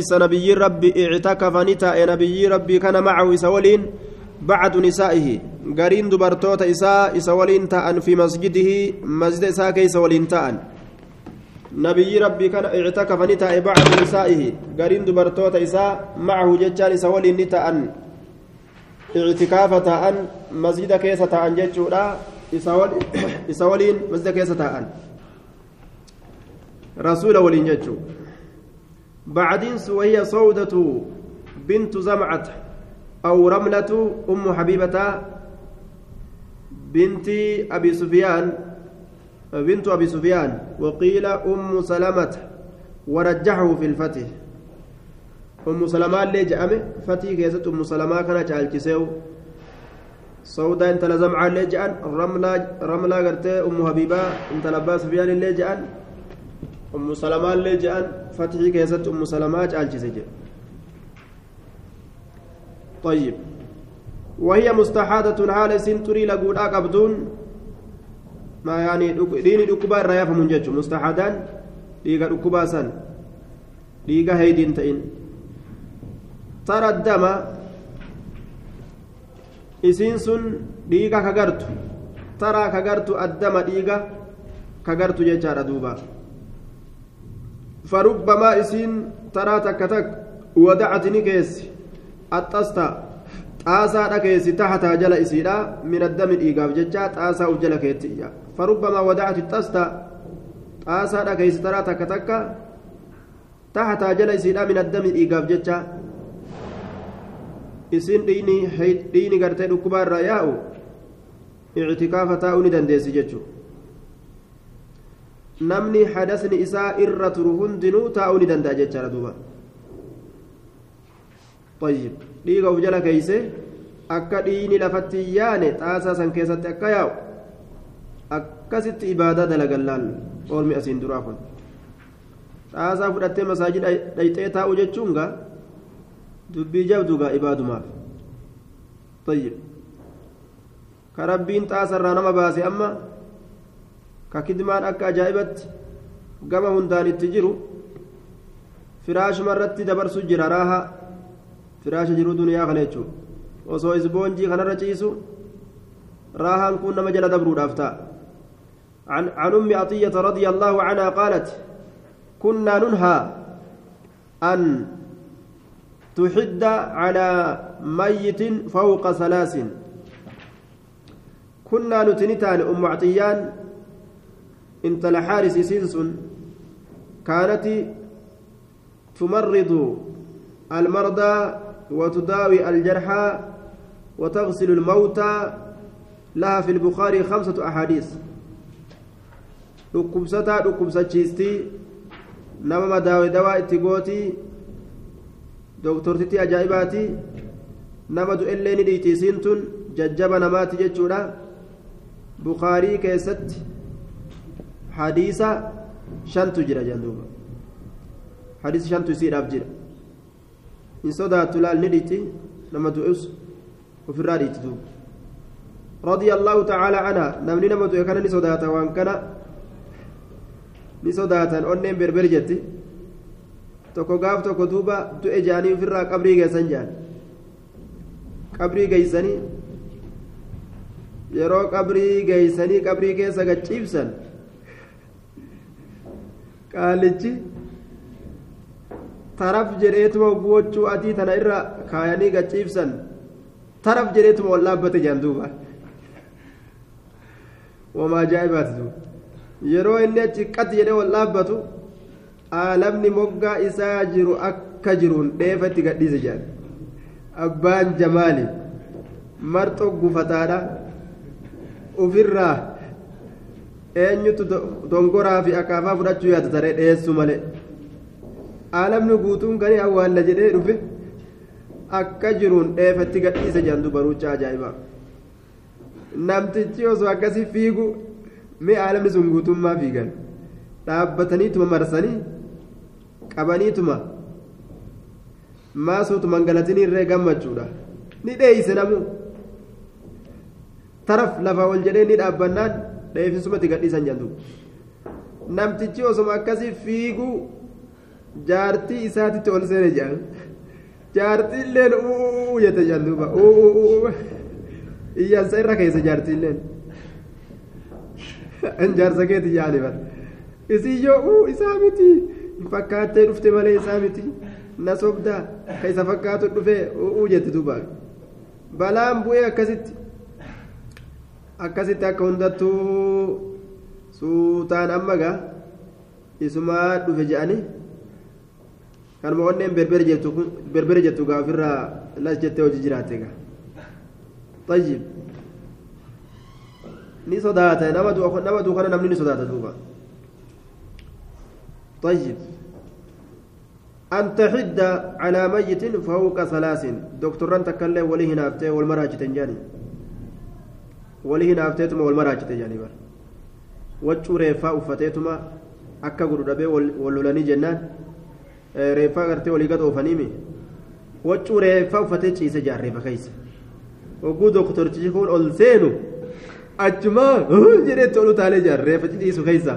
نبي ربي اعتكف نتا نبي ربي كان معه سولين بعد نسائه قرين دبرتوت إساء سولين تأن في مسجده مسجد إساء كي سولين تأن نبي ربي كان اعتكف نتا بعد نسائه قرين دبرتوت إساء معه ججان سولين نتأن اعتكاف تأن مسجد كيس تأن ججودا إسولين مسجد كيس تأن رسول ولين ججو بعدين وهي سودة بنت زمعة أو رملة أم حبيبة بنت أبي سفيان بنت أبي سفيان. وقيل أم سلمة ورجحه في الفتح. أم سلمة اللي جأمه فتح كيست أم سلمة كانت على سوداء انت لزمعة اللي جأن رملة رملة قرتي أم حبيبة انت لباس سفيان اللي جأن أم سلمة اللي جأن فتحي كيست أم سلمة جالجز طيب. وهي مستحادة حال سنتري لقود أقبدون ما يعني ديني دكبا الريافة من جج مستحادان. ديغا دكبا سن. ديغا هيدين تئن. ترى الدم isiin sun dhiiga kagartu taraa kagartu addama dhiiga kagartu duuba فربما إسين ترى تكتك ودعت نكيس. الطستا طاسا دكيس تحت جل إسيرا من الدم الإيقاف ججا طاسا وجل كيتيا فربما ودعت الطستا طاسا دكيس ترى تكتك تحت جل إسيرا من الدم الإيقاف ججا. isin dhiini dhiini gartee dhukkubaa irraa yaa'u ictikaafa taa'uu ni dandeessi jechuudha namni hadasni isaa irra turu hundinuu taa'uu ni danda'a jechaadha duuba طيب dhiiga uf jala keeyse akka dhiini lafatti yaane xaasaa san keessatti akka yaa'u akkasitti ibaadaa dalagan laal oolmi asiin duraa kun xaasaa fudhattee masaajii dhayxee taa'u jechuun gaa dubbii jabdugaa ibaadumaaf طيب كربين xaasarraa nama baase amma ajaa'ibatti gama hundaan itti jiru firaashuma irratti dabarsu jira raaha firaasha jiru duniyaa kana jechuudha osoo isboonjii kanarra ciisu raahaan kun nama jala dabruudhaaf ta'a عن ام عطيه رضي الله عنها قالت كنا ننهى ان تحد على ميت فوق ثلاث كنا نتنتان ام عطيان xaaris isiin sun kaanati تمرض المرضى وتداوي الجرحى وتغسل الموتى لها في البخاري خمسة أحاديث dhukkubsataa dhukkubsachiistii nama madaawe dawaa itti gootii dooktortitti ajaa'ibaati nama du'ellee ni dhiiti isiin tun jajjaba namaati jechuudha bukaarii keessatti hadiisa shantu jira jenduuba hadiisa shantu isiidhaaf jira hin sodaattu laal ni dhiitti nama du'us ofirraa dhiitti duuba رضي الله تعالى عنها نمني نمت كان نسوداتا وان كان نسوداتا أنين بربر جتي tokko gaaf tokko duuba du'e jaanii ofirraa qabrii geessan jaan qabrii geeysanii yeroo qabrii geeysanii qabrii keessa gachiibsan qaalichi taraf jedheetuma guwachuu adii tana irra kaayanii gachiibsan taraf jedheetuma ol dhaabbate jaan duuba. Wama ajaa'ibaati duuba yeroo inni achi qatti jedhee ol dhaabbatu aalamni moggaa isaa jiru akka jiruun dheefatti gadhiise jaan. Abbaan jamaali marxoo gufataadha ufirraa eenyutu dongoraa fi akaafaa fudhachuu yaada taree dhiyeessu malee aalamni guutuun kan awwaalla jedhee dhufe akka jiruun dheefatti gadhiise jedhantu baruucha ajaa'ibaa namtichi osoo akkasii fiigu mee aalamni sun guutummaa fiigan dhaabbataniituma marsanii qabaniituma maasuutuma galatinii irree gammachuudha ni dheeyse namu taraf lafa ol jedhee ni dhaabbannaan dheefisumatti gadhiisan jedhu namtichi osoma akkasii fiiguu jaartii isaatitti ol seene jedhan jaartiilleen uuu jette jedhan duuba uuu iyyaansa irra keessa jaartiilleen jaarsa keeti yaani bara isii yoo uu isaa miti fakkaattee dhufte malee isaa miti na sobdaa ka isa fakkaatu dhufee uuu jette duuba balaan bu'ee akkasitti akkasitti akka hundattuu suutaan amma gaa isumaa dhufe je'anii kanuma onneen berbere jettu gaa ofirraa las jettee hojii jiraatte gaa طيب ni sodaata nama duukana namni ni sodaata duuba طيب أن تحد على ميت فوق ثلاث دكتوران تكلم وليه نافته والمراجع تنجاني وليه نافته والمراجع تنجاني بر waccuu reeffaa uffateetuma akka godhu dhabee wal lolanii jennaan reeffaa gartee walii gad oofaniimi waccuu reeffaa uffatee ciise jaarreeffa keessa hogguu doktortichi kun ol seenu achumaa jedheetti ol utaalee jaarreeffa ciisu keessa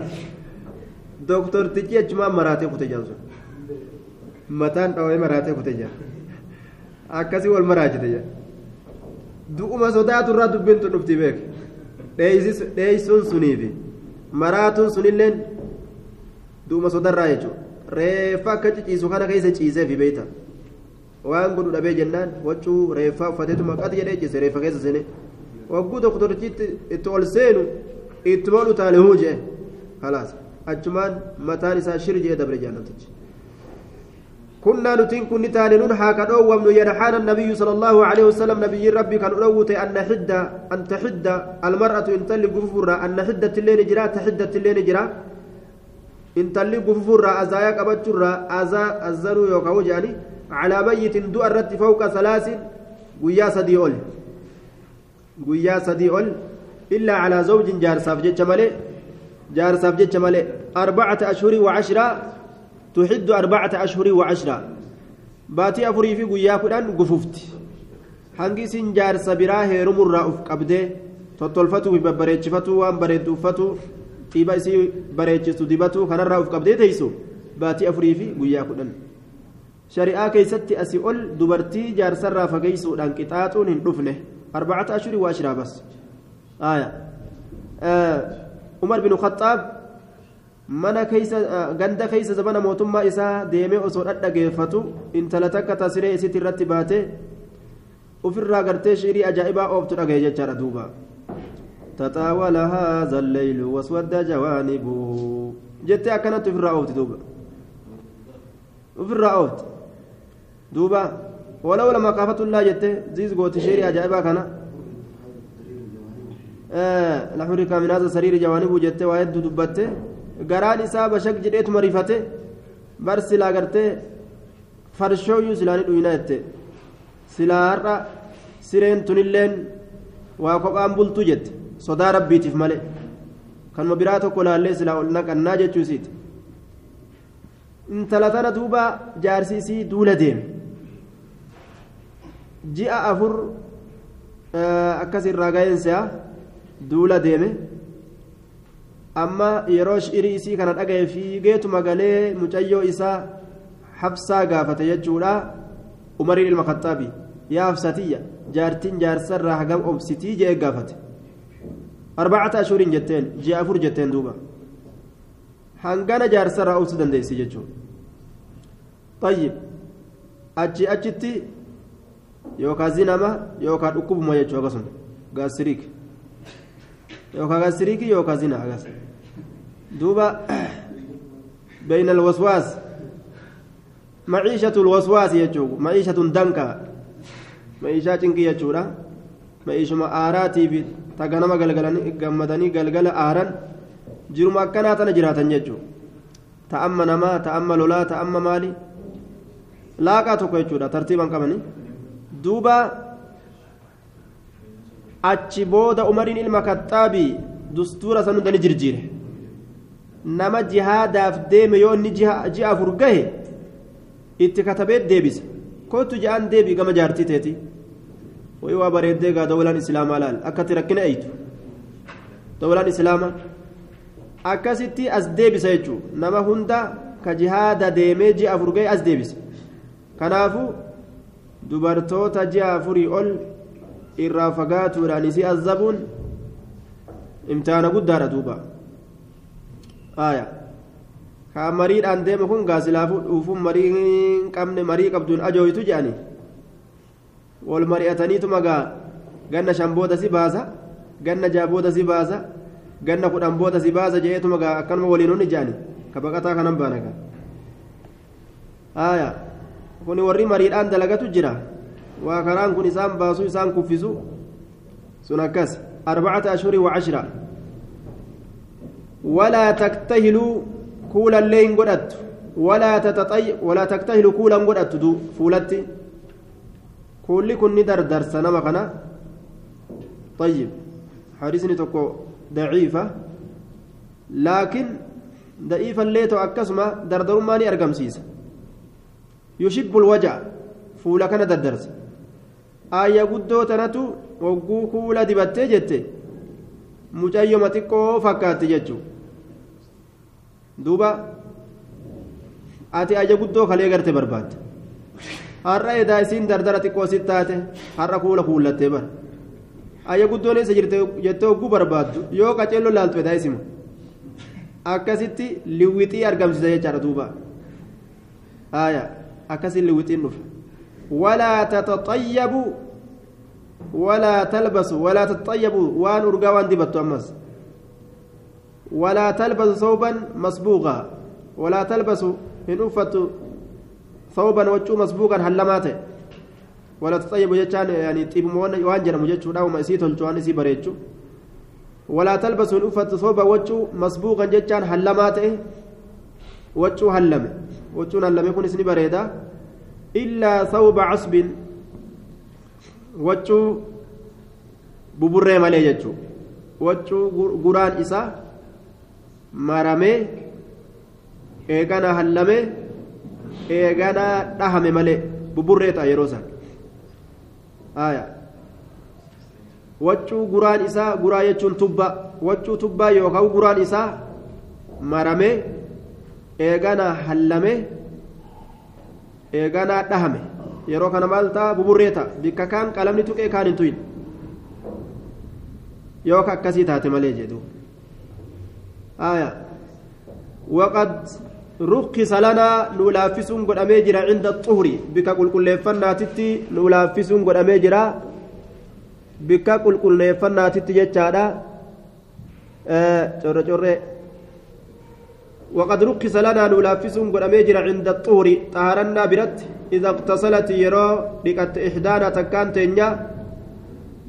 doktortichi achumaa maraatee kute jaansu mataan dhawee maraatee kute jaa akkasii wal maraachite jaa du'uma sodaatu irraa dubbiin tun dhufti beek dheeysuun suniifi. maraatuun sunilleen duuma sodarraa jechuudha reeffa akka ciciisu kana keessa ciiseefi beeyta waan godhu dhabee jennaan waccuu reeffaa uffateetu maqaati jedhee ciise reeffa keessa seene wagguu doktorichitti itti ol seenu itti moodhu taale huu jee halaas achumaan mataan isaa shir jee dabre jaallatichi كنا نتين كن تانين هاك دوم ينحان النبي صلى الله عليه وسلم نبي ربي كان أروت أن حد أن تحد المرأة إن تلي أن حدة الليل جرا تحدة الليل جرا إن تلي قفورا أزايا كبتشرا أزا الزنو يوكاو جاني على ميت دو الرت فوق ثلاث قويا سدي أول. قويا سدي أول. إلا على زوج جار سافجة مالي. جار سافجة مالي. أربعة أشهر وعشرة تحد أربعة أشهر وعشرة باتي أفري في قيا كدان قففت isin jaarsa biraa heerumurraa uf qabdee tottolfatu babbareechifatu waan bareedduuffatu xiiba isii bareechistu dibatu kanarraa uf qabdee teeysu baatii afurii fi guyyaa kudhan shari'aa keessatti asii ol dubartii jaarsarraa fageeysuudhaan qixaaxuun hin dhufne arbacata ashurii waa ashiraa bas umar bin khaxaab mana keessa ganda keessa zabana mootummaa isaa deemee osoo dhadhageeffatu intala takka tasiree isitti irratti baate ofirraa gartee shiirii ajaa'ibaa ooftu dhagaye jechaadha duuba. Taxaawala haazaa leeylu waswadda jawaanibu jettee akkanatti ofirraa oofti duuba. Ofirraa oofti. Duuba wala wala maqaafatullaa jettee ziis gooti shiirii ajaa'ibaa kana. Laxurikaa minaasa sariiri jawaanibuu jettee waa hedduu dubbattee garaan isaa bashak jedheetuma rifate bar silaa gartee farshooyyuu silaani dhuyina jette silaa har'a sireen tunilleen waa kophaan bultuu jette sodaa rabbiitiif malee kanuma biraa tokko laallee silaa ol naqannaa jechuu isiiti intala tana duuba jaarsi isii duula deeme ji'a afur akkas irraa ga'eensaa duula deeme amma yeroo shi'irii isii kana dhagaye fiigeetuma galee mucayyoo isaa habsaa gaafate jechuudha. Umariin ilma kaxaabi yaa habsatiyya jaartiin jaarsarraa hagam obsitii jee gaafate? Arbacata ashuriin jetteen ji'a afur jetteen duuba. Hangana jaarsarraa obsu dandeessi jechuudha tayyib achi achitti yookaan zinama yookaan dhukkubuma jechuudha akkasuma. Gaasiriik yookaan gaasiriikii yookaan zina agas duuba بين الوسواس. معيشة الوسواس يجوب معيشة دنكا. معيشة تنكي يجوب معيشة آراتي في تغنم غلغلني غمدني غلغل آران. جرم أكنا تنجراتا يجوب تأمى نما تأمى لولا تأمى مالي. لاقا توكو يجوب ترتيبا كماني. دوبا achi booda umariin ilma kaxaabii dustuura san hunda ni jirjiire. Nama jihaadaaf deeme yoo inni ji'a afur gahe itti katabee deebise kootu ja'an deebii gama jaartii teeti. Wayi waa bareeddee gaa dawlaan islaamaa laal. Akkatti rakkina eeytu dawlaan islaamaa akkasitti as deebisa jechuun nama hunda ka jihaada deemee ji'a afur ga'e as deebise kanaafu dubartoota ji'a afurii ol irraa fagaatuudhaan isii azabuun imtihaana guddaadha duuba aya kaa mariidhaan deeme kun gaasilaafuu dhuufuun marii hin qabne marii qabduun ajooytu jedhani wal mari'ataniitu magaa ganna shan booda si baasa ganna jaha booda si baasa ganna kudhan booda si baasa je'eetu magaa akkanuma waliin honni jedhani ka baqataa kanan baanaga aya kuni warri mariidhaan dalagatu jira kun isaan baasu isaan kuffisu sun akkas arbacata ashhurin wacashra walaa taktahiluu kuulallee hin godhattu walaa tataxay walaa taktahilu kuulan godhattu fuulatti kuulli kun ni dardarsa nama kana طيب حديثني تكو ضعيفة لكن ضعيفا ليتو أكسما دردر ماني أرقم سيسا يشب الوجع فولا كان دردرس آية قدو تنتو وقو كولا دبتي جتي mucayyoma xiqqoo fakkaatti jechuun duuba ati aja guddoo kalee garte barbaadde har'a edaa isiin dardara xiqqoo sit taate har'a kuula kuullattee bara aja guddoon eessa jirte jettee hogguu barbaaddu yoo qaceelloo laaltu edaa isima akkasitti liwwixii argamsiisa jechaadha duuba aya akkasiin liwwixiin dhufa walaa tataxayyabu ولا تلبسوا ولا تطيبوا وان أرقى وان دبتوا أمس. ولا تلبسوا ثوبا مسبوغا. ولا تلبسوا إن أفتوا ثوبا وجو مسبوغا هلماته. ولا تطيبوا جتان يعني تيبمون وان جنموا جتشو داو ما يسيتون جوان يسي بريتشو. ولا تلبسوا إن أفتوا ثوبا وجو مسبوغا جتان هلماته. وجو هلم وجو هلم يكون إسني بريدا. illaa sawba casbin waccuu buburree malee jechuu waccuu guraan isaa maramee eegana hallamee eegana dhahame malee buburree ta'a yeroo san waccuu guraan isaa guraa jechuun tubba waccuu tubbaa yookaan guraan isaa maramee eegana hallamee eegana dhahame. yeroo kana maal ta'a buburree ta'a bikka kaan qalamni tuqee kaan hin tuyin yoo ka akkasii taate malee jedhu aya waqad rukkisa lanaa nu laaffisuun godhamee jira cinda xuhri bikka qulqulleeffannaatitti nu laaffisuun godhamee jira bikka qulqulleeffannaatitti jechaadha corre corre وقد رخص لنا نلافسون قد أميجر عند الطهر طهرنا برت إذا اغتسلت يرى لقد إحدانا تكان تنيا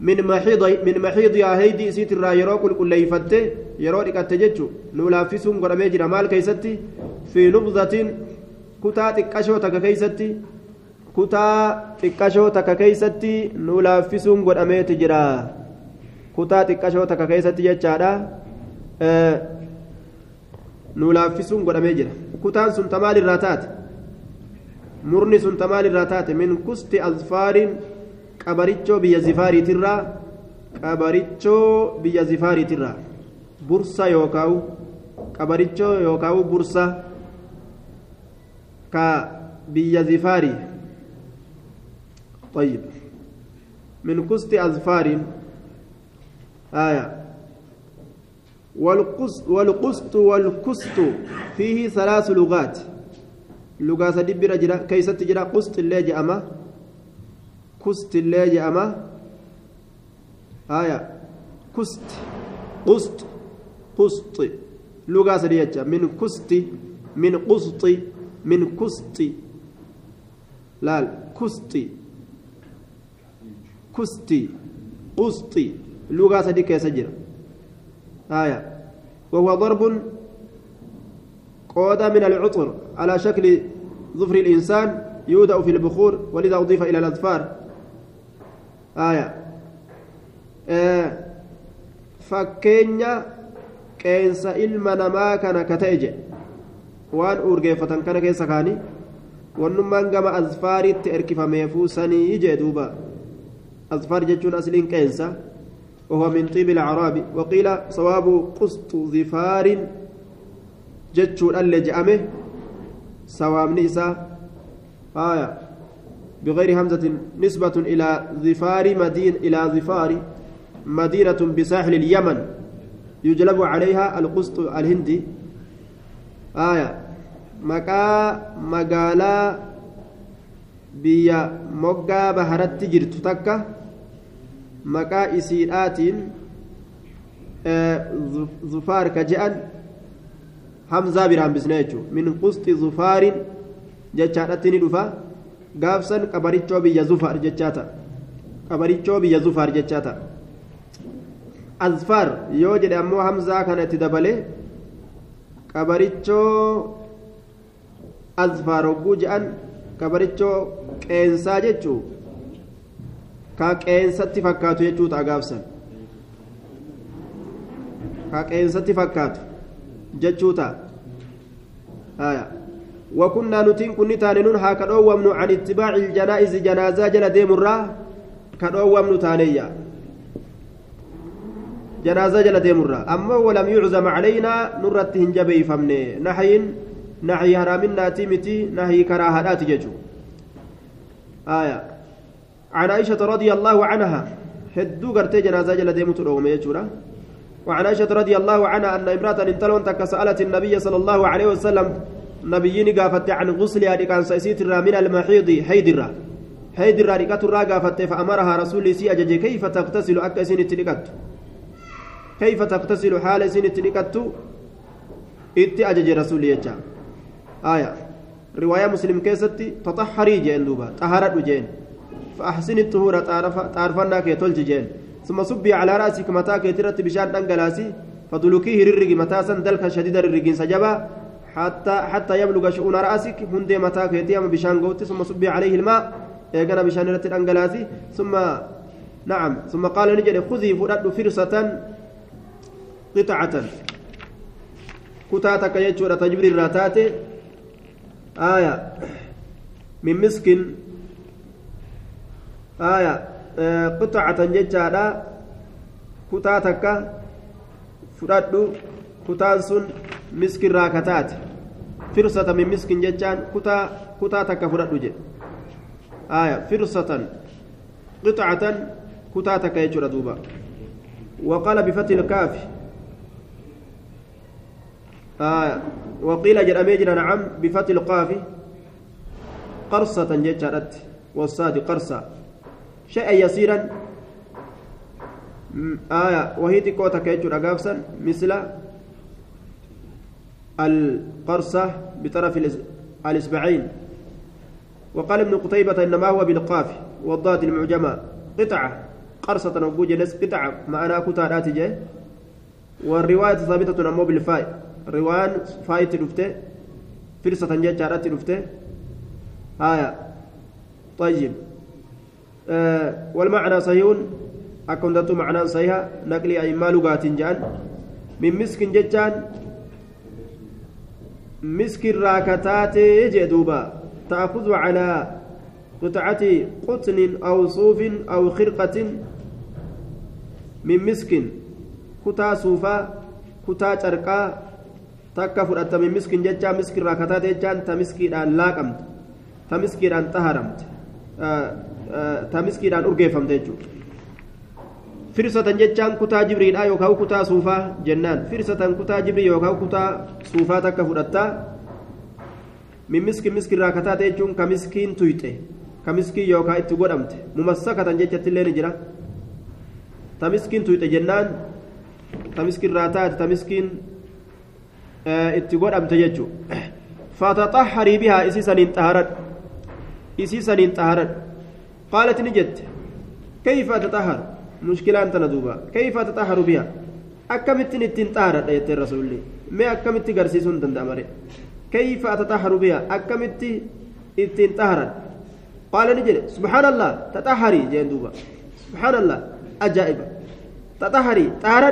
من محيض من محيض يا هيدي سيت الرا يرى كل كل يفتة يرى لقد تججو نلافسون قد أميجر مال كيستي في نبضة كتا تكشو تك كتا تكشو تك نلافسون قد كتا تكشو تك جتشارا أه nu laaffisuun godhamee jira kutaan sun tamaal irraa taate murni sun tamaal irraa taate min kusti azfaariin qabarichoo biyya zifaariitirraa qabarichoo biyya zifaariitirraa bursa yookaawu qabarichoo yookaawu bursa ka biyya zifaarii طيب من كست أظفار آية والقسط والكسط فيه ثلاث لغات. لغة سدبر جرا كيست جرا قسط اللي جأما كسط اللي جأما آية. كسط قسط. قسط. لغة سديجة من كسط من قسط من كسط لا كسط كسط قسط. لغة سديجة سجرا آية وهو ضرب قود من العطر على شكل ظفر الإنسان يودأ في البخور ولذا أضيف إلى الأظفار آية آه فكينيا namaa kana ka ta'e jedhe waan urgeeffatan kana keessa kaanii wannummaan gama azfaaritti erkifameefuu sanii jee duuba azfaar jechuun asliin qeensa وهو من طيب الأعراب. وقيل صواب قسط ظفار جتشو اللي جأمه. sawaabni isaa آية. بغير همزة نسبة إلى ظفار مدين إلى ظفار مدينة بساحل اليمن. يجلب عليها القسط الهندي. آية. مكا مقالا بيا مقا بهرت جرت تكا مكا إسيئات آه ظفار كجأن همزة برام بسنيتشو من قسط ظفار جتشاتني دفا gaafsan qabarichoo biyya zufaar jechaata qabarichoo biyya zufaar jechaata azfaar yoo jedhe ammoo hamzaa kana itti dabale qabarichoo azfaar hogguu je'an qabarichoo qeensaa jechuu ka qeensatti fakkaatu jechuu ta'a gaafsan ka qeensatti fakkaatu jechuu ta'a. وكنا نتين كن تاننون ها كدومن عن اتباع الجنائز جنازة جل ديم الرا كدومن تانيا جنازة جل ديم الرا أما ولم يعزم علينا نرت هنجبي فمني نحي نحي هرامنا تيمتي نحي كراهات ججو آية عن عائشة رضي الله عنها. هدو قرتي جنازة جل ديم تروم يجورا. وعن عائشة رضي الله عنها أن امرأة انتلون تكسألت النبي صلى الله عليه وسلم نبيين قافت عن غسلها لكان سيسيت من المحيض حيدرة حيدرة لكت الرا قافت فأمرها رسول سي أجج كيف تغتسل؟ أكا سين التلقت كيف تغتسل؟ حال سين التلقت إتي أجج رسول يجا. آية. رواية مسلم كيستي تطهري جين دوبا طهرت جين فأحسن الطهورة تعرفنا كي تلج جين. ثم صبي على رأسك متى كي ترت بشان دنقلاسي فدلكيه ررقي متى سندلك شديد الرقين سجبا حتى حتى يبلغ شؤون رأسك هندي متى كيتي أما بشان قوتي. ثم صبي عليه الماء إيقنا بشان رت الأنجلاسي ثم نعم. ثم قال نجد خذي فرد فرصة قطعة. كتاتك يجور تجبر الراتات آية. من مسك آية آه قطعة ججارة كتاتك فرد كتان سن miskirraa kataate firsata min miskin jechaan kutaa kutaa takka fudhadhu jedhe aya firsatan qixcatan kutaa takka jechuudha duuba وقال بفتح الكاف آه وقيل جرى نعم بفتح القاف قرصة جتشارت والصاد قرصة شيئا يسيرا. آية وهي تكوتا كيتشور أقافسا مثل القرصة بطرف الإصبعين وقال ابن قتيبة إنما هو بالقاف والضاد المعجمة. قطعة قرصة نقول جلس قطعة ما أنا كتارات جاي والرواية ثابتة أمو بالفاء. رواية فايت رفته فرصة جاي جارات رفته آية. طيب. والمعنى صحيح. أكون معنى صحيح نقلي أي ما لغات جان. من مسك ججان مسك الراكتات جدوبا تأخذ على قطعة قطن أو صوف أو خرقة. من مسك كتا صوفا كتا شرقا takka fudhatta min miskiin jecha miskirraa kataa jechaan ta miskiidhaan laaqamte ta miskiidhaan xaharamte ta miskiidhaan urgeeffamte jechuudha firsatan jechaan kutaa jibriidha yookaan kutaa suufaa jennaan firsatan kutaa jibrii yookaan kutaa suufaa takka fudhattaa min miski miskirraa kataate jechuun ka miskiin tuyxe ka miskiin yookaan itti godhamte mumassakatan jechatti illee ni jira ta miskiin tuyxe jennaan ta miskirraa taate ta miskiin itti godhamte jechuudha fataxaharii bihaa isii saniin xaharadhu isii saniin xaharadhu qaalati ni jette kayfa tataharu mushkilaan tana duuba kayfa tataharu bihaa akkamittiin ittiin xaharadha jettee rasuulli mee akkamitti garsiisuun danda'amare كيف أتطهر بها أكمت إتين طهرا قال نجد سبحان الله تطهري جين دوبا سبحان الله أجائب تطهري طهرا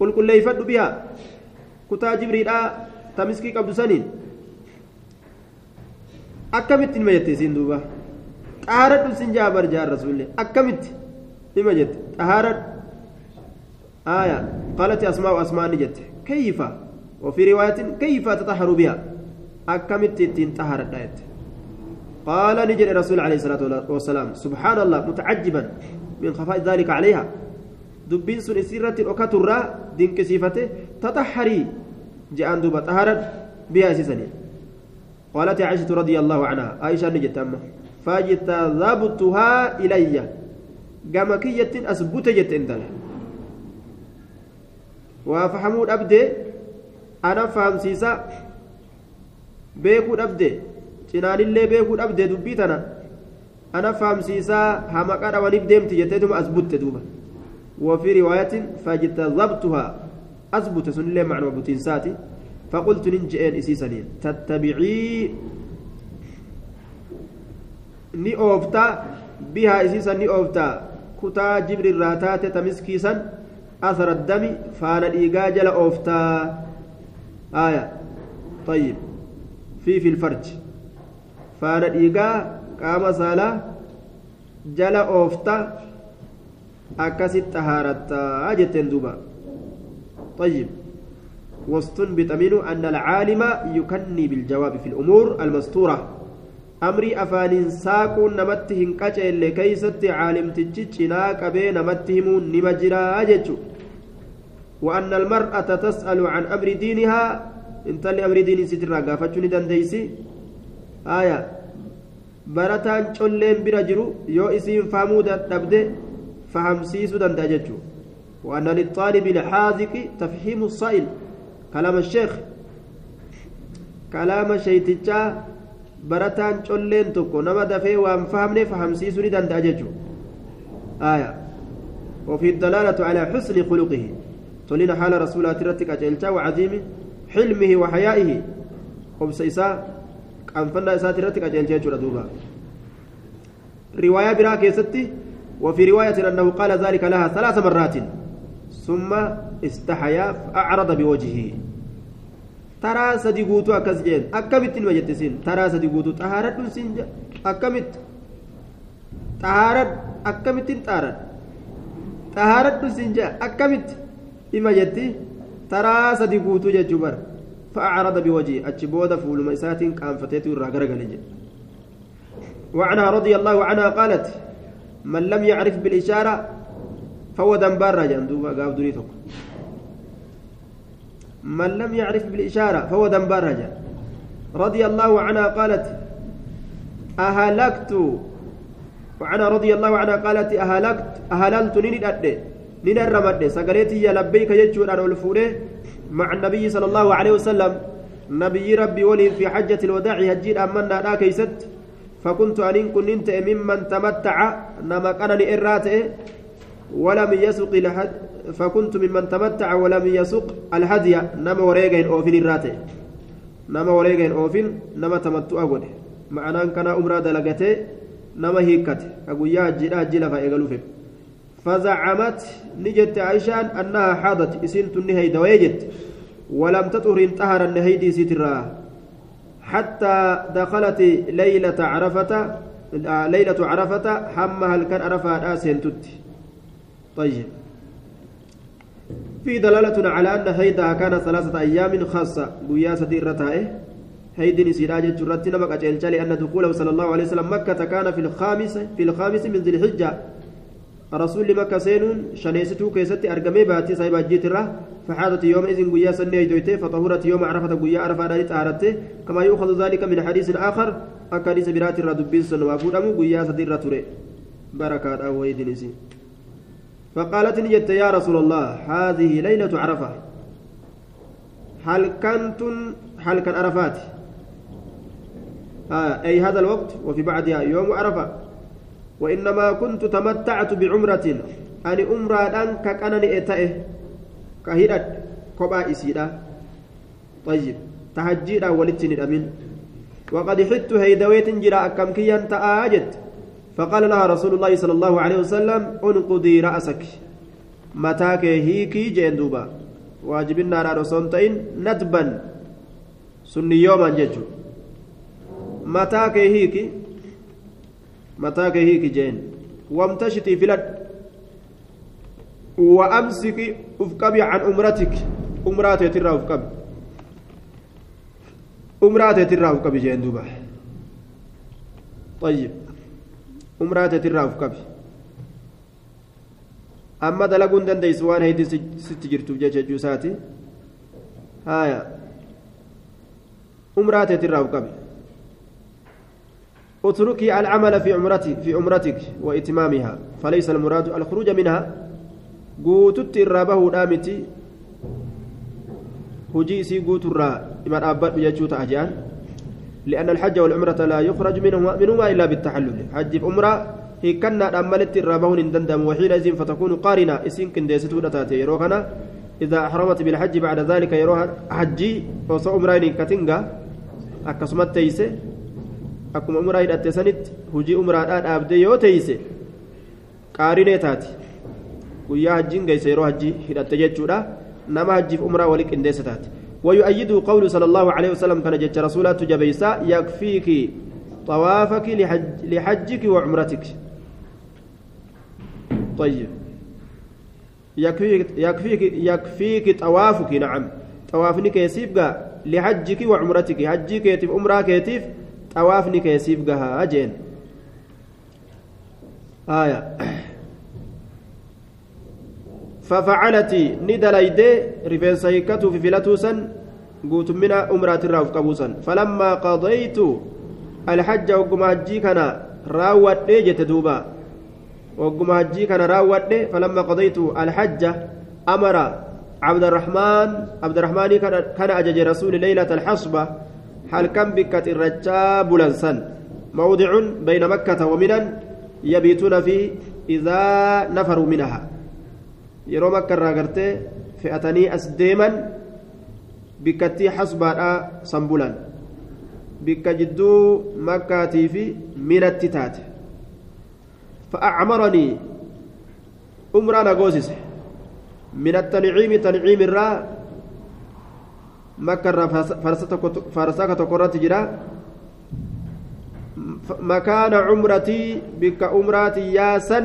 قل كل يفد بها كتا جبريل تمسكي قبل سنين أكمت ما يتسين طهرت سنجا برجع الرسول أكمت لما جت طهرت آية قالت أسماء أسماء نجت كيف وفي رواية كيف تطهر بها أكمت التين طهر الدايت قال نجد الرسول عليه الصلاة والسلام سبحان الله متعجبا من خفاء ذلك عليها دبين سن سيرة أكترا دين كسيفته تطهري جاءن دوبا طهرا بها سيسني قالت عائشة رضي الله عنها عائشة نجد أما فاجتذبتها إلي. قام كية أثبت جت انتل وفهمود أبدي أنا فهم سيسا beekuu dhabde cinaanillee beekuu dhabde dubbii tana ana fahamsiisaa hamaqaa dhawaniif deemti jetteetuma as butte وفي رواية فاجتذبتها أثبت سن الله معنى بوتينساتي فقلت ننجئين إسيسانين تتبعي ni oofta bihaa isiisan ni oofta kutaa jibri irraa taate tamiskiisan asara dami faana dhiigaa jala ooftaa aya طيب في في الفرج faana dhiigaa qaama saalaa jala oofta akkasitti xahaarattaa jetteen duuba طيب واستنبط منه أن العالم يكني بالجواب في الأمور المستورة أمري أفان ساقون نمتهن كجل كيست عالم تجتنا كبي نمتهم نمجرا جتشو وأن المرأة تسأل عن أمر دينها انت أمر دين سترا قافتشو ندنديسي آية barataan colleen bira jiru yoo isiin fahamuu dadhabde fahamsiisuu danda'a jechuudha وأن للطالب الحاذق تفهيم الصائل كلام الشيخ كلام شيتجا برتان جولين توكو نما دفي وان فهمني فهمسيسو ندان داججو آية وفي الدلالة على حسن خلقه تولين حال رسول الله ترتك أجلتا وعظيم حلمه وحيائه وبسيسا qaanfannaa isaati irratti qajeelchee jechuudha duuba. Riwaayaa biraa keessatti وفي رواية أنه قال ذلك لها ثلاث مرات ثم استحيا فأعرض بوجهه ترى صديقوتو أكسجين أكمت المجتسين ترى صديقوتو طهارة سنجا أكمت طهارة أكمت طهارة طهارة سنجا أكمت إما جتي ترى صديقوتو ججبر فأعرض بوجهه أتشبود فول ميسات كان فتيته الرقرق وعنها رضي الله عنها قالت من لم يعرف بالإشارة فهو دنبار جندوبا قاب دنيتك من لم يعرف بالإشارة فهو دنبار رضي الله عنها قالت أهلكت. وعنها رضي الله عنها قالت أهلكت أهللت نين الرمد سقريتي يا لبيك يجور أنا الفوري مع النبي صلى الله عليه وسلم. نبي ربي ولي في حجة الوداع هجين أمنا لا كيست. فكنت أن كنت ممن تمتع نما كان لإراته ولم يسق الحد فكنت ممن تمتع ولم يسق الهدي نما وريغين أوفين الراته نما وريغين أوفين نما تمتع أقول معناه كان أمرا دلقته نما هيكت. أقول يا هجي هجي لفا إغلوفه فزعمت نجت عائشة أنها حاضت. إسنت النهي دويجت. ولم تطهر انتهر النهيدي سترا حتى دخلت ليلة عرفة ليلة عرفة حمها كان عرفة آسين تت. طيب. في دلالة على أن هيدها كان ثلاثة أيام خاصة. قياسة الرتائه هيدن سيراج جرتنا بقى لأن دخوله صلى الله عليه وسلم مكة كان في الخامس في الخامس من ذي الحجة. رسول مكة سينون شنيستو كيستي أرقمي باتي صاحب جيت الره فحادت يوم إذن قيا سنة دويته فطهورت يوم عرفة قيا عرفة دانت أهرته كما يؤخذ ذلك من حديث آخر أكاديس برات الردبين سن وفودمو قيا سدير تري بركات أو ويدنسي فقالت نجت يا رسول الله هذه ليلة عرفة. هل كنتم هل كان عرفات؟ آه أي هذا الوقت وفي بعدها يوم عرفة. وإنما كنت تمتعت بعمرة. أني أمرا أن كأنني إتائه كهيرت كوبا إسيدا طيب تهجيرا ولتني الأمين. وقد حدت هيدويت جرا أكم كيان تآجت. فقال لها رسول الله صلى الله عليه وسلم أنقضي رأسك. متاك هيكي جندوبا واجب النار رسولتين ندبا سني يوما ججو. متاك هيكي متاك هيك جين وامتشتي فلت وأمسكي أفكبي عن أمرتك. أمراتي ترى أفكبي uf qabi jeen duuba طيب. Umraa teetirraa uf qabi amma dalaguun dandeessu waan heddii sitti jirtuuf jecha jechuu isaati haya umraa teetirraa uf qabi اتركي العمل في عمرتك في عمرتك واتمامها فليس المراد الخروج منها قوتت الرابه دامتي سي قوت الرا إما أبد يجوت أجان لأن الحج والعمرة لا يخرج منهما منهما إلا بالتحلل. حج عمرة هي كنا أملت الرابهن دندم وحينئذ فتكون قارنة. إسين كنديستو تاتي يروهنا. إذا أحرمت بالحج بعد ذلك يروها حجي وصو عمرين كتنغا. أكسمت تيسي akkuma umraa hidhatte sanitti hujii umraadhaa dhaabdee yoo teeyse qaarinee taati guyyaa hajjiin geesse yeroo hajjii hidhatte jechuudha nama hajjiif umraa walii qindeessa taate ويؤيده قول صلى الله عليه وسلم كان جت رسولات جبيسا يكفيك طوافك لحج لحجك وعمرتك. طيب. يكفيك يكفيك يكفيك طوافك. نعم. طوافنك يسيبك لحجك وعمرتك. حجك يتيب عمرك xawaafni keessiif gahaa jeen haya ففعلت ندليد رفنس هيكتو في فلتوسا قوت من أمرات الراوف قبوسا فلما قضيت الحج وقم هجي كان راوت جت دوبا. وقم هجي كان راوت فلما قضيت الحج أمر عبد الرحمن عبد الرحمن كان أجج رسول ليلة الحصبة halkan bikkat irrachaa bulansan mawdicun bayna makkata waminan yabiituuna fi idaa nafaruu minaha yeroo makka irraa gartee fe'atanii as deeman bikkattii xasbaadhaa san bulan bikka jidduu makkaatii fi minatti taate فأعمرني أمرا نغوسس من التنعيم تنعيم الرا makka irraa farsaa tokkorratti jira makaana cumratii bikka umraatii yaasan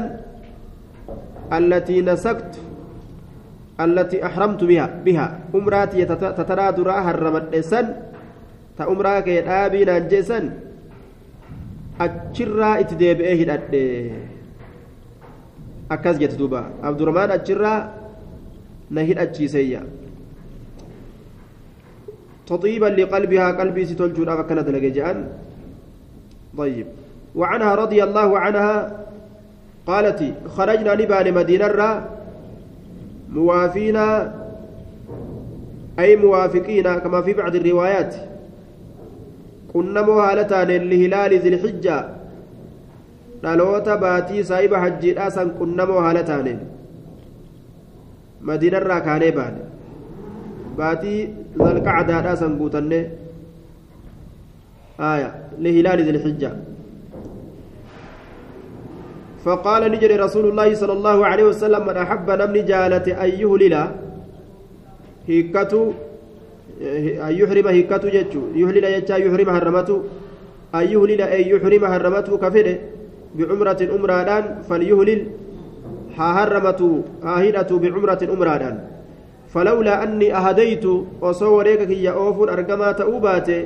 allatii nasaktu umraatii tataraa duraa harramadhe san ta umraa kee dhaabii naan jeesan achirraa itti deebi'ee hidhadhe akkas jette duuba abdurahmaan achirraa na hidhachiiseyya تطيبا لقلبها قلبي ستلجون أفكنا دلقجان طيب وعنها رضي الله عنها قالت خرجنا نبان مدينة را موافين أي موافقين كما في بعض الروايات كنا مهالتان لهلال ذي الحجة dhaloota baatii saahiba hajjiidhaasan qunnamoo haala taaneen madiinarraa kaanee baane baatii zalqacdaadhaa san guutanne آية لهلال ذي الحجة فقال نجري رسول الله صلى الله عليه وسلم من أحب نمني جالة أن يهلل. هيكتو أن يحرم هيكتو جتشو. يهلل يجا يحرم هرمته أن يهلل أن يحرم هرمته كفره بعمرة أمرادان فليهلل. ها هرمته ها هدته بعمرة أمرادان. فلولا أني أهديت وصوريك يا أوفون أرقما تأوباتي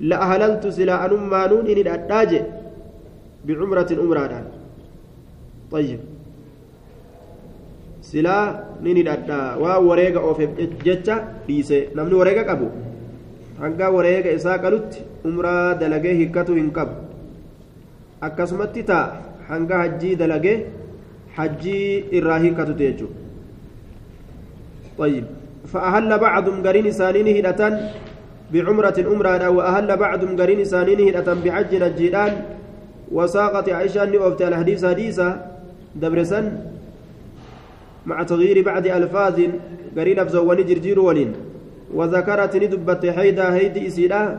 لأهللت سلا أنما نون إن بعمرة أمرادان. طيب. سلا نين الأدا ووريك أوفي جتة ديسي. نمني وريك أبو hanga wareega isaa qalutti umraa dalagee hikkatu hin qabu akkasumatti taa hanga hajjii dalagee hajjii irraa hikkatuti jechuudha طيب. فأهل بعضهم قرين سانين هدة بعمرة أمرة وأهل بعضهم قرين سانين هدة بحج الجيران. وساقت عائشة نؤفت الحديث حديثة دبرسا مع تغيير بعض ألفاظ قرين أفزوان جرجير ولين. وذكرت ندبت حيدا هيدي إسيلا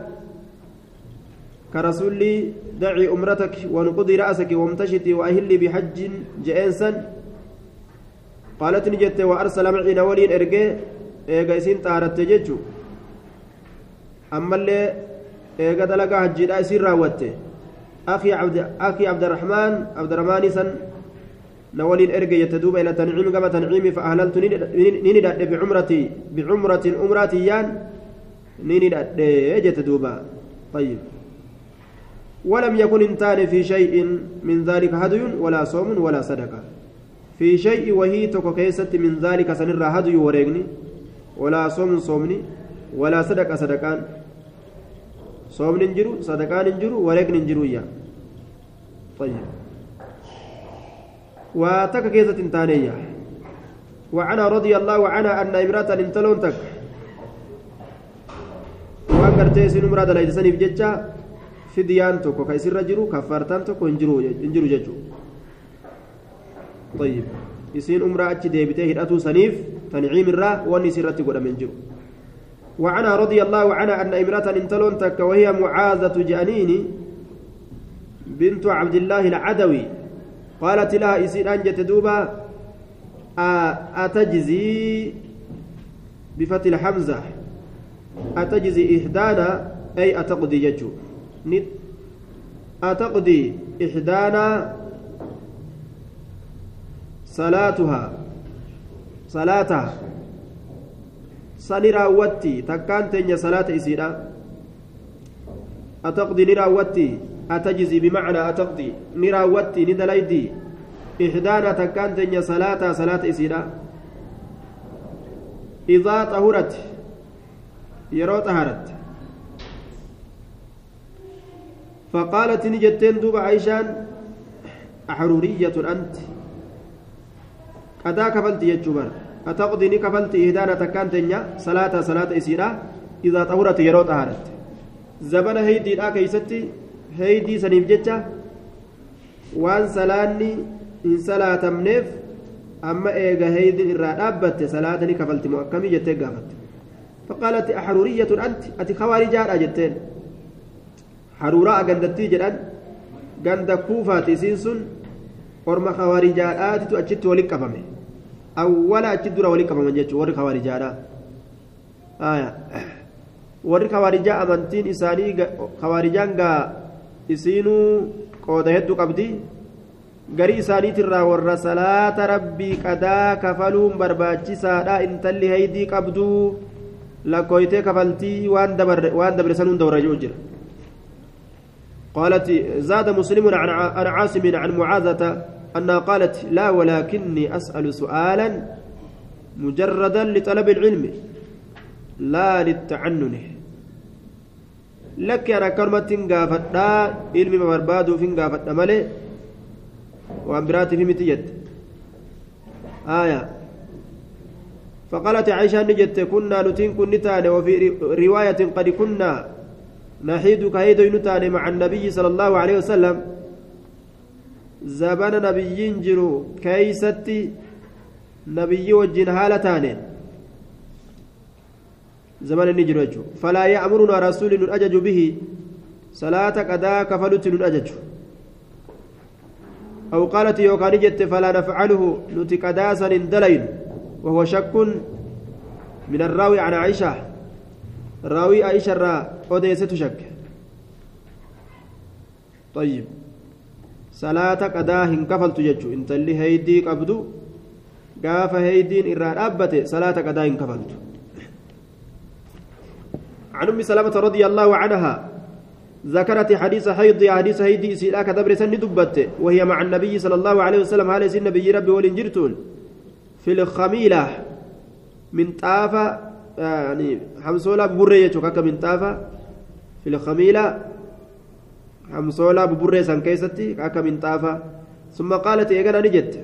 كرسولي دعي أمرتك ونقضي رأسك وامتشتي وأهلي بحج جئنسا قالت نجت وأرسل معي نولين إرقي إيقا إسين طارت ججو أما اللي إيقا دلقا حجيدا إسين راوته. أخي عبد أخي عبد الرحمن عبد الرحمن سن نولين إرقي يتدوب إلى تنعيم كما تنعيمي فأهللت نندى بعمرتي بعمرة أمراتيان نيني جت دوبا طيب. ولم يكن انتان في شيء من ذلك هدي ولا صوم ولا صدقة. في شيء وهي تكو كيست من ذلك سنر هدي وريغني ولا صوم صومني ولا صدقة صدقان. صوم ننجرو صدقان ننجرو وريغن ننجرو يا. طيب. وتك كيست انتانية وعنها رضي الله عنها أن امرأة انتلون تك وأن قرتي سن مراد جتة fidyaan tokko ka isirra jiru kaffaartaan tokko hin jiru jechuudha طيب isiin umraa achi deebitee hidhatuu saniif tanciim irraa wanni isirratti godhame hin jiru وعنها رضي الله عنها أن امرأة انتلون تك وهي معاذة جانين بنت عبد الله العدوي قالت لها إسير أنجت دوبا أتجزي بفتح الحمزة أتجزي إحدانا أي أتقضي يجو. أتقضي إحدانا صلاتها. صلاتها سني راوتي. تكان تنيا صلاة إسيرا. أتقضي نراوتي أتجزي بمعنى أتقضي. نراوتي ندليدي. إحدانا تكان تنيا صلاة صلاة إسيرا. إذا طهرت. يرو طهرت. فقالت نجتين دوب عيشان أحرورية أنت. أدا كفلت يجبر أتقضي كفلت إهدانا تكان تنيا صلاة صلاة إسيرا. إذا طهرت يرو طهرت. زبن هيدي لا كيستي هيدي سنيف جتة وان سلاني إن صلاة منيف أما إيغا هيدي إرى أبت صلاة كفلت مؤكمي جتة قافت فقالت أحرورية أنت أتي خوارجان أجتين haruuraa gandattii jedhan ganda kuufaati isiin sun orma kawaarijaadhaatitu achitti walitti qabame awwala achi dura walitti qabaman jechuudha warri kawaarijaadhaa warri kawaarijaa amantiin isaanii kawaarijaan gaa isiinuu qooda hedduu qabdi garii isaaniitirraa warra salaata rabbii qadaa kafaluun barbaachisaadha intalli haydii qabduu lakkooytee kafaltii waan dabre sanuun dawra jira. قالت زاد مسلم عن عاصم عن معاذة أنها قالت لا ولكني أسأل سؤالا مجردا لطلب العلم لا لك أنا كلمة قافتا علمي برباد في قافتا ملي وأمبراتي في متيت آية فقالت عائشة نجت كنا نتين كنتان وفي رواية قد كنا نحيد كهيد ينتان مع النبي صلى الله عليه وسلم زبان نبي جرو كيستي نبي وجين هالتان زمان نجر فلا يأمرنا رسول أجج به. صلاة قدا كفلت أجج أو قالت يوكان جت فلا نفعله. نتي قداسا دلين وهو شك من الراوي عن عائشة. راوي عائشة را أوديست شك. طيب. صلاة قضاء هنكفلت ججو انت اللي هيدي قبدو قاف هيدين إراد أبت صلاة قضاء هنكفلت عن أم سلمة رضي الله عنها ذكرت حديث حيض حديث هيدي سيلا كدبر سن دبت وهي مع النبي صلى الله عليه وسلم هذا سن النبي ربي ولنجرتون في الخميلة من طافة يعني حمصولا ببري يجوك من طافة. في الخميلة حمصولا ببري سان كيستي كاكا من طافة. ثم قالت إيقنا نجت؟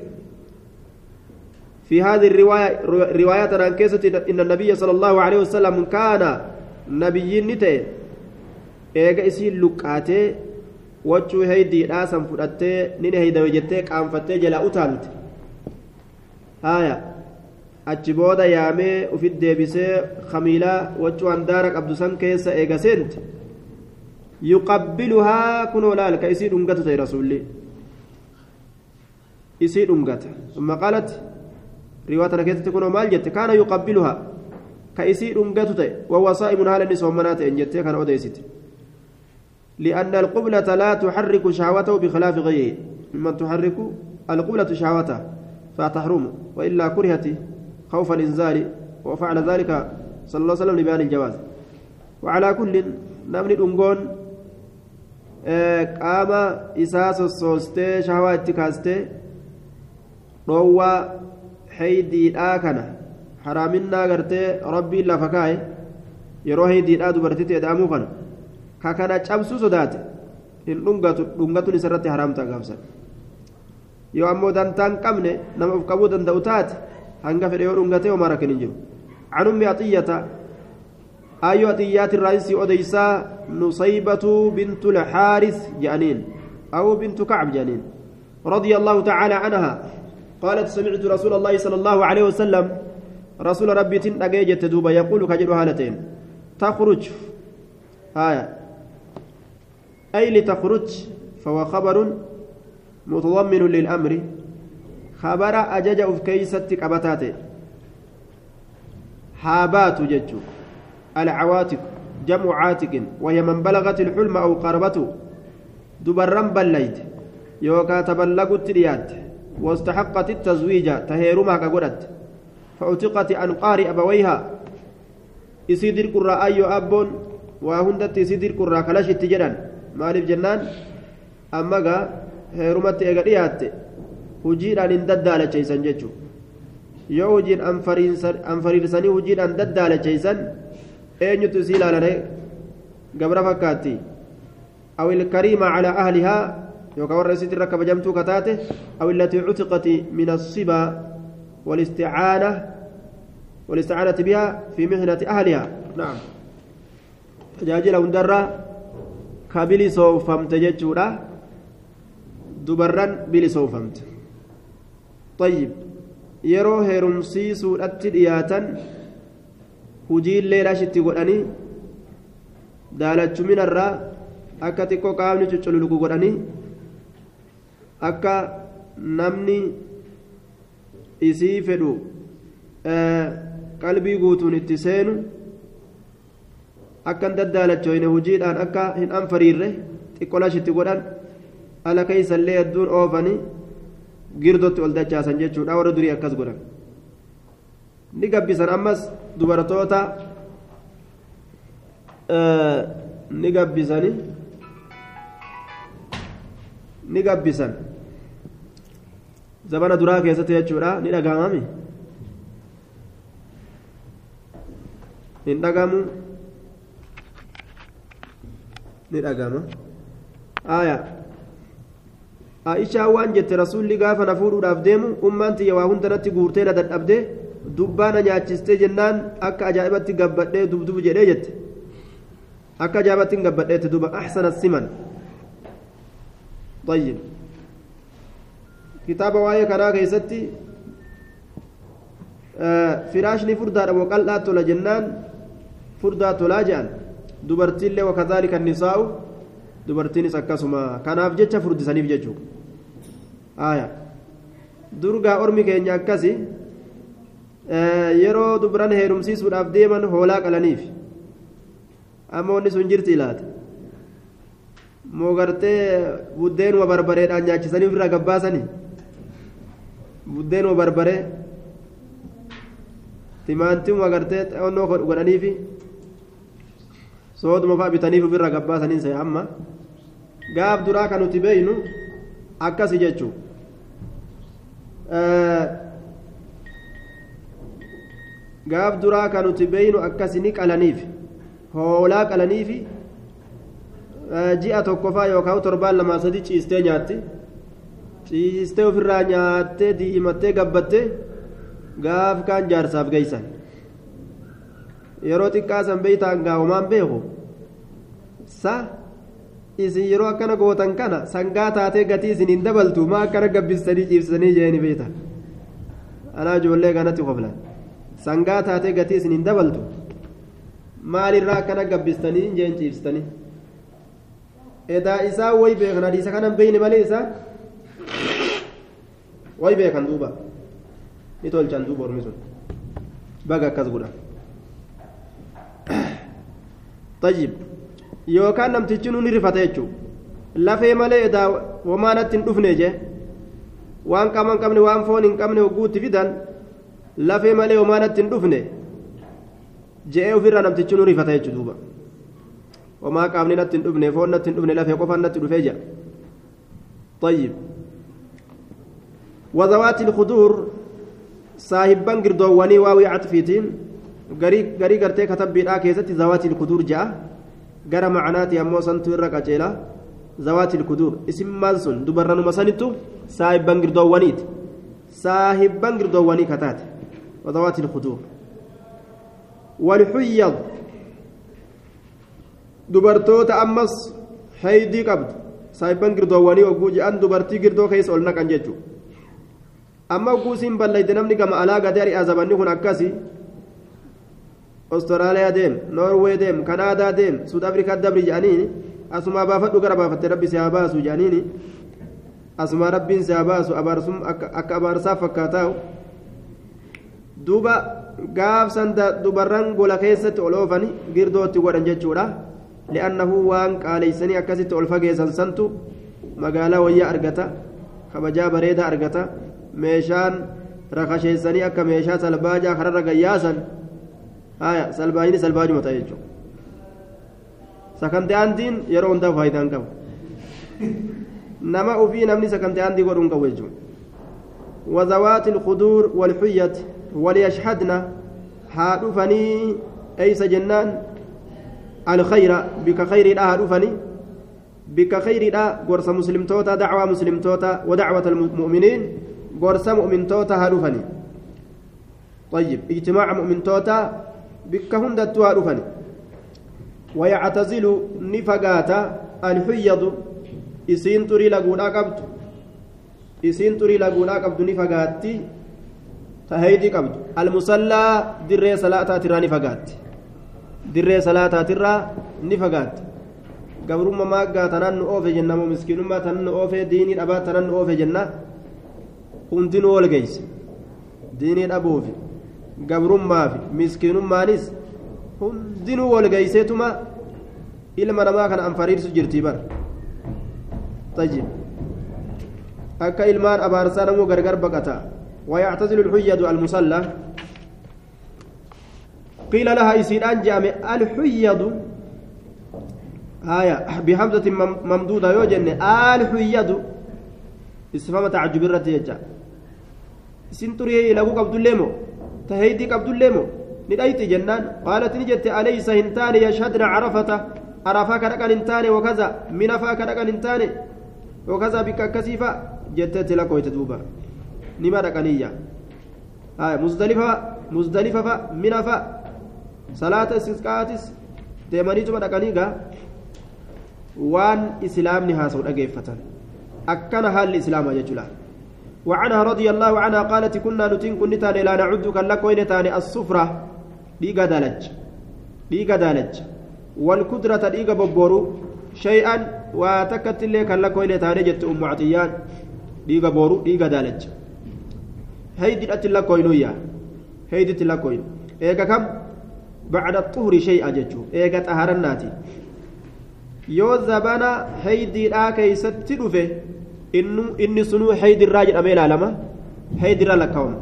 في هذه الرواية روايات عن كيستي إن النبي صلى الله عليه وسلم كان نبي نتي eega isiin luqqaatee wachuu heydiidhaa san fudhattee nin heydawe jettee qaanfattee jalaa utaalte haya achi booda yaamee ufit deebisee khamiilaa wachuu handaara qabdu san keessa eega seente yuqabbiluhaa kunoo laal ka isii dhungatu ta'e rasulli isii dhungata summa qaalat riwaa tana keessatti kunoo maal jette kaana yuqabbiluhaa ka isii dhungatu ta'e wawwasaa'imun haala inni odeessite لأن القبلة لا تحرك شهوته بخلاف غيره ممن تحرك القبلة شهوته فتحرم وإلا كرهت خوف الإنزال وفعل ذلك صلى الله عليه وسلم لبيان الجواز وعلى كل دونغون qaama isaa sossoostee shahawaa itti kaastee dhoowwaa heydiidhaa kana haraaminaa gartee rabbiin lafa kaa'e yeroo heydiidhaa dubartitti eda'amuu kana ka kana cabsuu sodaate hin dhungatu dhungatuun isarratti haraamta gaafsan yoo ammoo dantaan qabne nama uf qabuu danda'u taate hanga fedhe yoo dhungatee homaa rakkin hin jiru أم عطية أي عطيات الرئيس أديسا نصيبة بنت الحارث جانين أو بنت كعب جانين رضي الله تعالى عنها قالت سمعت رسول الله صلى الله عليه وسلم رسول ربي تنقى تدوبا يقول كجر هالتين تخرج. آية. أي لتخرج؟ فهو خبر متضمن للأمر. خبر أجج في كيستك أبتاته. هابات جج العواتق جمع عاتق. وهي من بلغت الحلم أو قربته دبرا بليت. يوكا تبلغت ريات واستحقت التزويج تهيرما كقرت فأعتقت عن قارئ أبويها إسيدر قراء أيو أبون وهندت إسيدر قراء جدًا maaliif jennaan amma gaa heerumatti eega dhiyaatte hujiidhaan hin daddaalacheeysan jechuun yoo hujiin anfariirsanii hujiidhaan daddaalacheeysan eenyutu isii ilaalane gabra fakkaatti أو الكريمة على أهلها يوكا ورسيت الركب جمتو كتاته أو التي عتقت من الصبا والاستعانة والاستعانة بها في مهنة أهلها نعم تجاجل هندرة ka bilisoofamte jechuudha dubarran bilisoofamte طيب yeroo heerumsiisuudhatti dhiyaatan hujiillee rashitti godhanii daalachuminarraa akka xiqqoo qaamni cucculugu godhanii akka namni isii fedhu qalbii guutuun itti seenu akkan daddaalachoyne hujiidhaan akka hin anfariirre xiqqolashitti godhan ala keeysallee hedduun oofanii girdotti ol dachaasan jechuudha. Warra durii akkas godhan. Ni gabbisan ammas dubartoota ni gabbisani ni gabbisan zabana duraa keessatti jechuudha. Ni dhagahamami hin dhagamu? Ni dhagama. Aya. Aishaa waan jette rasuulli gaafa na fuudhuudhaaf deemu ummaan tiyya waa hundarratti guurtee na dadhabde dubbaa na nyaachistee jennaan akka ajaa'ibatti gabbadhee dubdubu jedhee jette. Akka ajaa'ibatti hin gabbadheette duba. Axsana siman. Ayyib وايه كنا كيستي آه فراشني فردا وقلات تولا جنان فردا تولا جان dubartiillee wakadaalika nisaa'u dubartiinis akkasuma kanaaf jecha furdisaniif jechuudha durgaa ormi keenya akkasi yeroo dubran heerumsiisuudhaaf deeman hoolaa qalaniif amma wanni sun jirti ilaata moo gartee buddeenuma barbareedhaan nyaachisaniif irraa gabbaasanii buddeenuma barbaree timaantimuma gartee onnoo godhaniifi sooduma fa'a bitaniif ofirra gabbaasaniin see amma gaaf duraa kan nuti beeynu akkasi jechuu gaaf duraa kan nuti beeynu akkasi ni qalaniif hoolaa qalaniifi ji'a tokkofaa yookaan torbaan lamaa sadi ciistee nyaatti ciistee ofirraa nyaattee diimattee gabbattee gaaf kaan jaarsaaf geeysan yeroo xiqqaa san beeytaan gaawamaan beeku? Sa isin yeroo akkana gootan kana sangaa taatee gatii isin hin dabaltu maa akkana gabbistanii ciibsanii jeeni beeyta anaa ijoollee kanatti qoflan. Sangaa taatee gatii isin hin dabaltu maalirraa akkana gabbistanii jeen ciibsitanii? Edaa isaa way beekan hadiisa kanan beeyne malee isaa way beekan duuba ni tolchan duuba ormi sun baga akkas godhan طيب yookaan namtichi nuuni rifata jechuudha lafee malee edaa womaanatti hin dhufne jee waan qaama hin qabne waan foon hin qabne hogguutti fidan lafee malee womaanatti hin dhufne je'ee ofirraa namtichi nuuni rifata jechuudha duuba وما قامني نتن دبني فون نتن دبني لفي قفا نتن دفيجا طيب وذوات الخدور صاحبان قردواني واوي عطفيتين غري غرتي كتب بيدا كيستي ذوات الخدور جاء. غرا معناتي أمو سنتو الرقاچيلا ذوات الخدور. اسم مالسون دبرن مسنتو صاحبان قردوانيت صاحبان قردواني كتات. وذوات الخدور. والحيض. dubartoota ammas haydii qabdu saayibban girdoowwanii ogguu je'an dubartii girdoo keessa ol naqan jechuudha amma ogguu siin ballayte namni gama alaa gadee ari'aa zabanni kun akkasi ostiraaliyaa deem noorwee deem kanaadaa deem suud afrikaa dabri je'aniini asuma baafadhu gara baafatte rabbi si haa baasu je'aniini asuma rabbiin si haa baasu abaarsum akka abaarsaaf fakkaataa'u duuba gaafsan dubarran gola keessatti ol oofani girdootti godhan jechuudha. لأنه وان قال يسني أكست الفجيسا سنتو مقالا ويا أرقتا خبجا بريدا أرقتا meeshaan rakasheessanii akka meeshaa salbaajaa kararra gayyaasan haya salbaajini salbaajuma ta'e jechuudha sakantee aantiin yeroo hundaa faayidaan qabu nama ofii namni sakantee aantii godhuun qabu jechuudha وذوات الخدور والحية وليشهدن جنان الخير بك خير لا هادفني بك خير لا قرص مسلم توتا دعوة مسلم توتا ودعوة المؤمنين gorsa mu'mintoota haa dhufani طيب اجتماع مؤمنتوتا بك ها dhufani ويعتزل نفقاتا الحيض isiin xurii laguudhaa qabdu isiin xurii laguudhaa qabdu ni fagaatti taheydii qabdu almusallaa dirree salaataatirraa ni fagaatti dirree salaataatirraa ni fagaatti gabrumma maaggaa tanan nu oofe jenna moo miskiinummaa tanan nu oofe diinii dhabaa tanan nu oofe jenna hundinuu wal geeyse diinii dhabuufi gabrummaafi miskiinummaanis hundinuu wal geeyseetuma ilma namaa kana anfariirsu jirtii bara طيب أكا إلمان أبارسان مو غرغر بقتا ويعتزل الحية المصلى قيل لها يسيران جامع الحيض آية بحمزة ممدودة يوجن الحيض استفهام تعجب الرتيجة isin xurii laguu qabdullee moo taheydii qabdullee moo ni dhayti jennaan qaalat ni jette alaysa hin taane yashhadna carafata arafaa ka dhaqan hin taane wakaza minafaa ka dhaqan hin taane wakaza bikka akkasiifa jetteetti lakkooyte duuba nima dhaqaniyya muzdalifa muzdalifafa minafa salaata istisqaatis deemaniituma dhaqanii gaa waan islaamni haasa'u dhageeffatan akkana haalli islaamaa jechuudha وعنها رضي الله عنها قالت كنا نتين كنتان لا نعد كلك وينتان الصفرة. ديغا دالج. ديغا دالج. والكدرة ديغا ببورو. شيئا وتكت اللي كلك وينتان جت أم عطيان. ديغا بورو. ديغا دالج. هيدي أتلك وينويا هيدي تلك وين إيغا كم؟ بعد الطهر شيئا جتشو. إيغا طهرناتي. yoo zabana haydiidhaa keeysatti dhufe inni sunuu haydirraa jedhamee ilaalama haydirra lakkaawama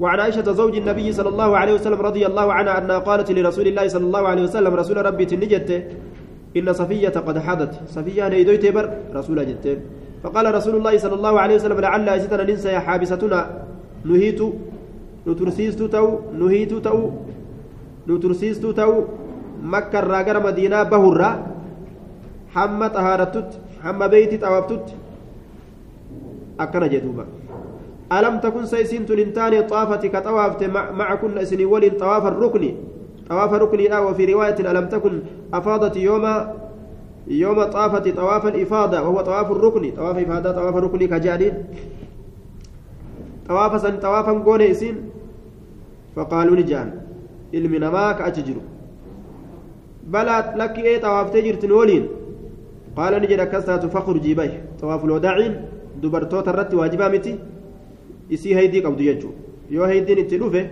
وعن عائشة زوج النبي صلى الله عليه وسلم رضي الله عنها أنها قالت لرسول الله صلى الله عليه وسلم رسول ربي تنجت إن صفية قد حضت. صفية نيدوي تبر رسول جت. فقال رسول الله صلى الله عليه وسلم لعل أجتنا ننسى يا حابستنا. نهيت نترسيست تو نهيت تو نترسيست تو مكة الراجر مدينة بهرة. حمى طهارتت حمى بيتي طوافتت أكن جدوبا ألم تكن سيسين تنتاني طافت كطوافت مع كن إسني ولي طواف الركن. طواف الركن لا وفي رواية ألم تكن أفاضت يوم يوم طافت طواف الإفاضة وهو طواف الركن. طواف إفاضة طواف الركن كجادين. طواف سن طوافا قول إسين. فقالوا نجان إلمنا ما كأتجر بلات لك إيه طواف تجر تنولين قال نجد كسرة فخرجي به طواف الوداعين dubartoota irratti waajibaa miti isii haydii qabdu jechuudha yoo haydiin itti dhufe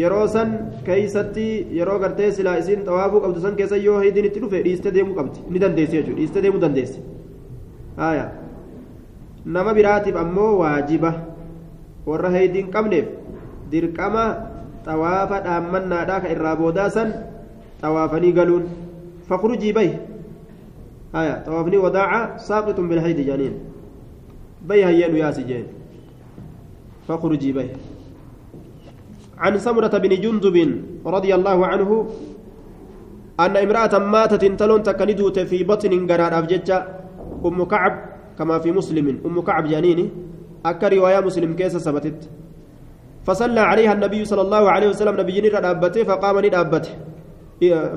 yeroo san keeysatti yeroo gartee silaa isiin xawaafuu qabdu san keessa yoo haydiin itti dhufe dhiiste deemuu qabdi ni dandeessi jechuudha dhiiste deemuu dandeessi haaya nama biraatiif ammoo waajiba warra haydiin qabneef dirqama xawaafa dhaammannaadhaa ka irraa boodaa xawaafanii galuun به آية طوافني وداعة ساقط بالهيد جانين بي هيين ياسي جين فخرجي به عن سمرة بن جندب رضي الله عنه أن امرأة ماتت تلون تكندوت في بطن قرار أفجتها. أم كعب كما في مسلم أم كعب جانيني أكا رواية مسلم كيس ثبتت فصلى عليها النبي صلى الله عليه وسلم نبي ندابته فقام ندابته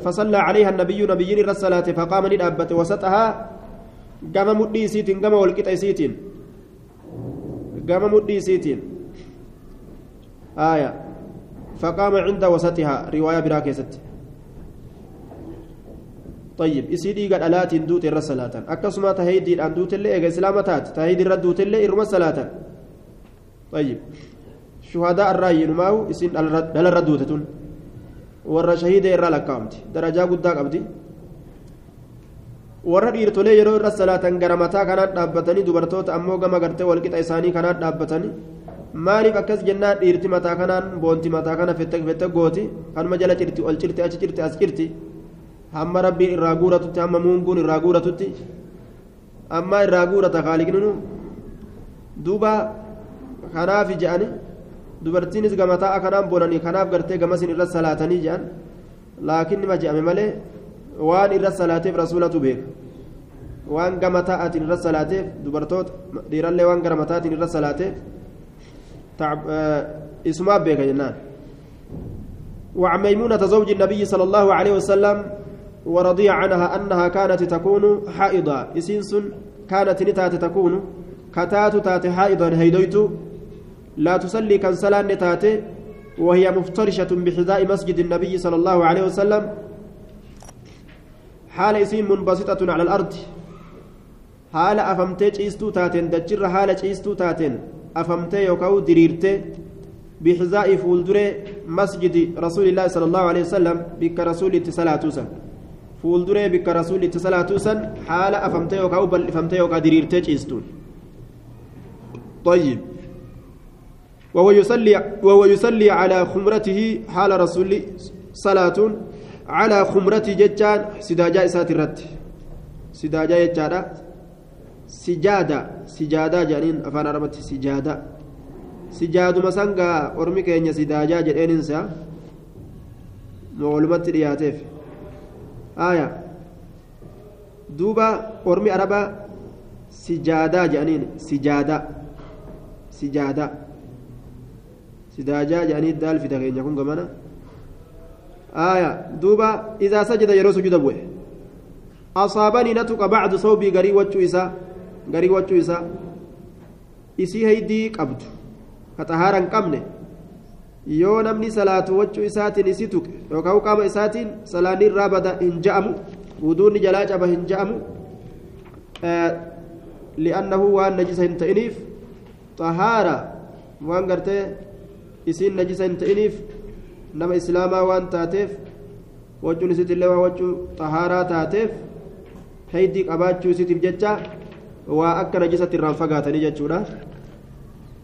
فصلى عليها النبي نبي الصلاة فقام ندابته وسطها قام مدي سيتين قام والقطع سيتين. قام مدي سيتين آية فقام عند وسطها رواية براكزت طيب إسيدي قد ألات دوت الرا صلاة أكسما تهيدي أن دوت اللي إيجا إسلامة تات تهيدي الرا دوت اللي صلاة طيب شهداء الرأي نماو إسين دوتتون warra shahiida irraa lakkaa'amti. Darajaa guddaa qabdi. Warra dhiirtolee yeroo irra salaatan gara mataa kanaan dhaabbatanii dubartoota ammoo gama gartee walqixa isaanii kanaan dhaabbatanii maaliif akkas jennaan dhiirti mataa kanaan boonti mataa kana fette fette gooti kanuma jala cirti ol cirti achi cirti as cirti hamma rabbiin irraa guuratutti hamma muunguun irraa guuratutti amma irraa guurata kaaliqninu duuba kanaaf je'ani dubartiinis gama taa'a kanaan bonanii kanaaf gartee gamasin irra salaatanii je'an laakiin nima je'ame malee waan irra salaateef rasuulatu beeka. Waan gama taa'atiin irra salaateef dubartoota dhiirallee waan gara mataatiin irra salaateef isumaaf beeka jennaan. وعن ميمونة زوج النبي صلى الله عليه وسلم ورضي عنها أنها كانت تكون حائضة إسينس كانت نتات تكون كتات تات حائضا هيديت لا تصلي كان صلاة نتات وهي مفترشة بحذاء مسجد النبي صلى الله عليه وسلم حال إسين منبسطة على الأرض حال أفمتي تشيستو تاتين دجر حال تشيستو تاتين أفمتي يوكاو دريرتي بحذاء فولدري مسجد رسول الله صلى الله عليه وسلم بك رسول صلاة fuulduree bikka rasuulli itti salaatuu san haala afamtee yookaan bal'ifamtee yookaan diriirtee ciistuun. طيب وهو يصلي وهو يصلي على خمرته حال رسول صلاة خمرته جتان سداجا إسات الرد. سداجا يجارة سجادة. سجادة جانين أفان رمت سجادة. سجاد مسانغا أرمي كينيا سداجا جدين إنسا معلومات رياتيف. آية. دوبا أرمي أربا سجادة جانين. سجادة. سجادة. سداجا جانين دال في دغين يكون كمانا. آية دوبا إذا سجد يرو سجود أبوه أصابني نتك بعد صوبي غري وجو إسا غري وجو إسا إسي هيدي قبض كطهارا قمنه yoo namni salaatu wachuu isaatiin isi tuqe yookaan qaama isaatiin salaanni irraa bada hin ja'amu wuduunni jalaa caba hin ja'amu li'annahu waan najisa hin ta'iniif xahaara waan gartee isiin najisa hin ta'iniif nama islaamaa waan taateef wachuun isiitillee waan wachuu xahaaraa taateef heydii qabaachuu isiitiif jecha waa akka najisatti irraan fagaatanii jechuudha.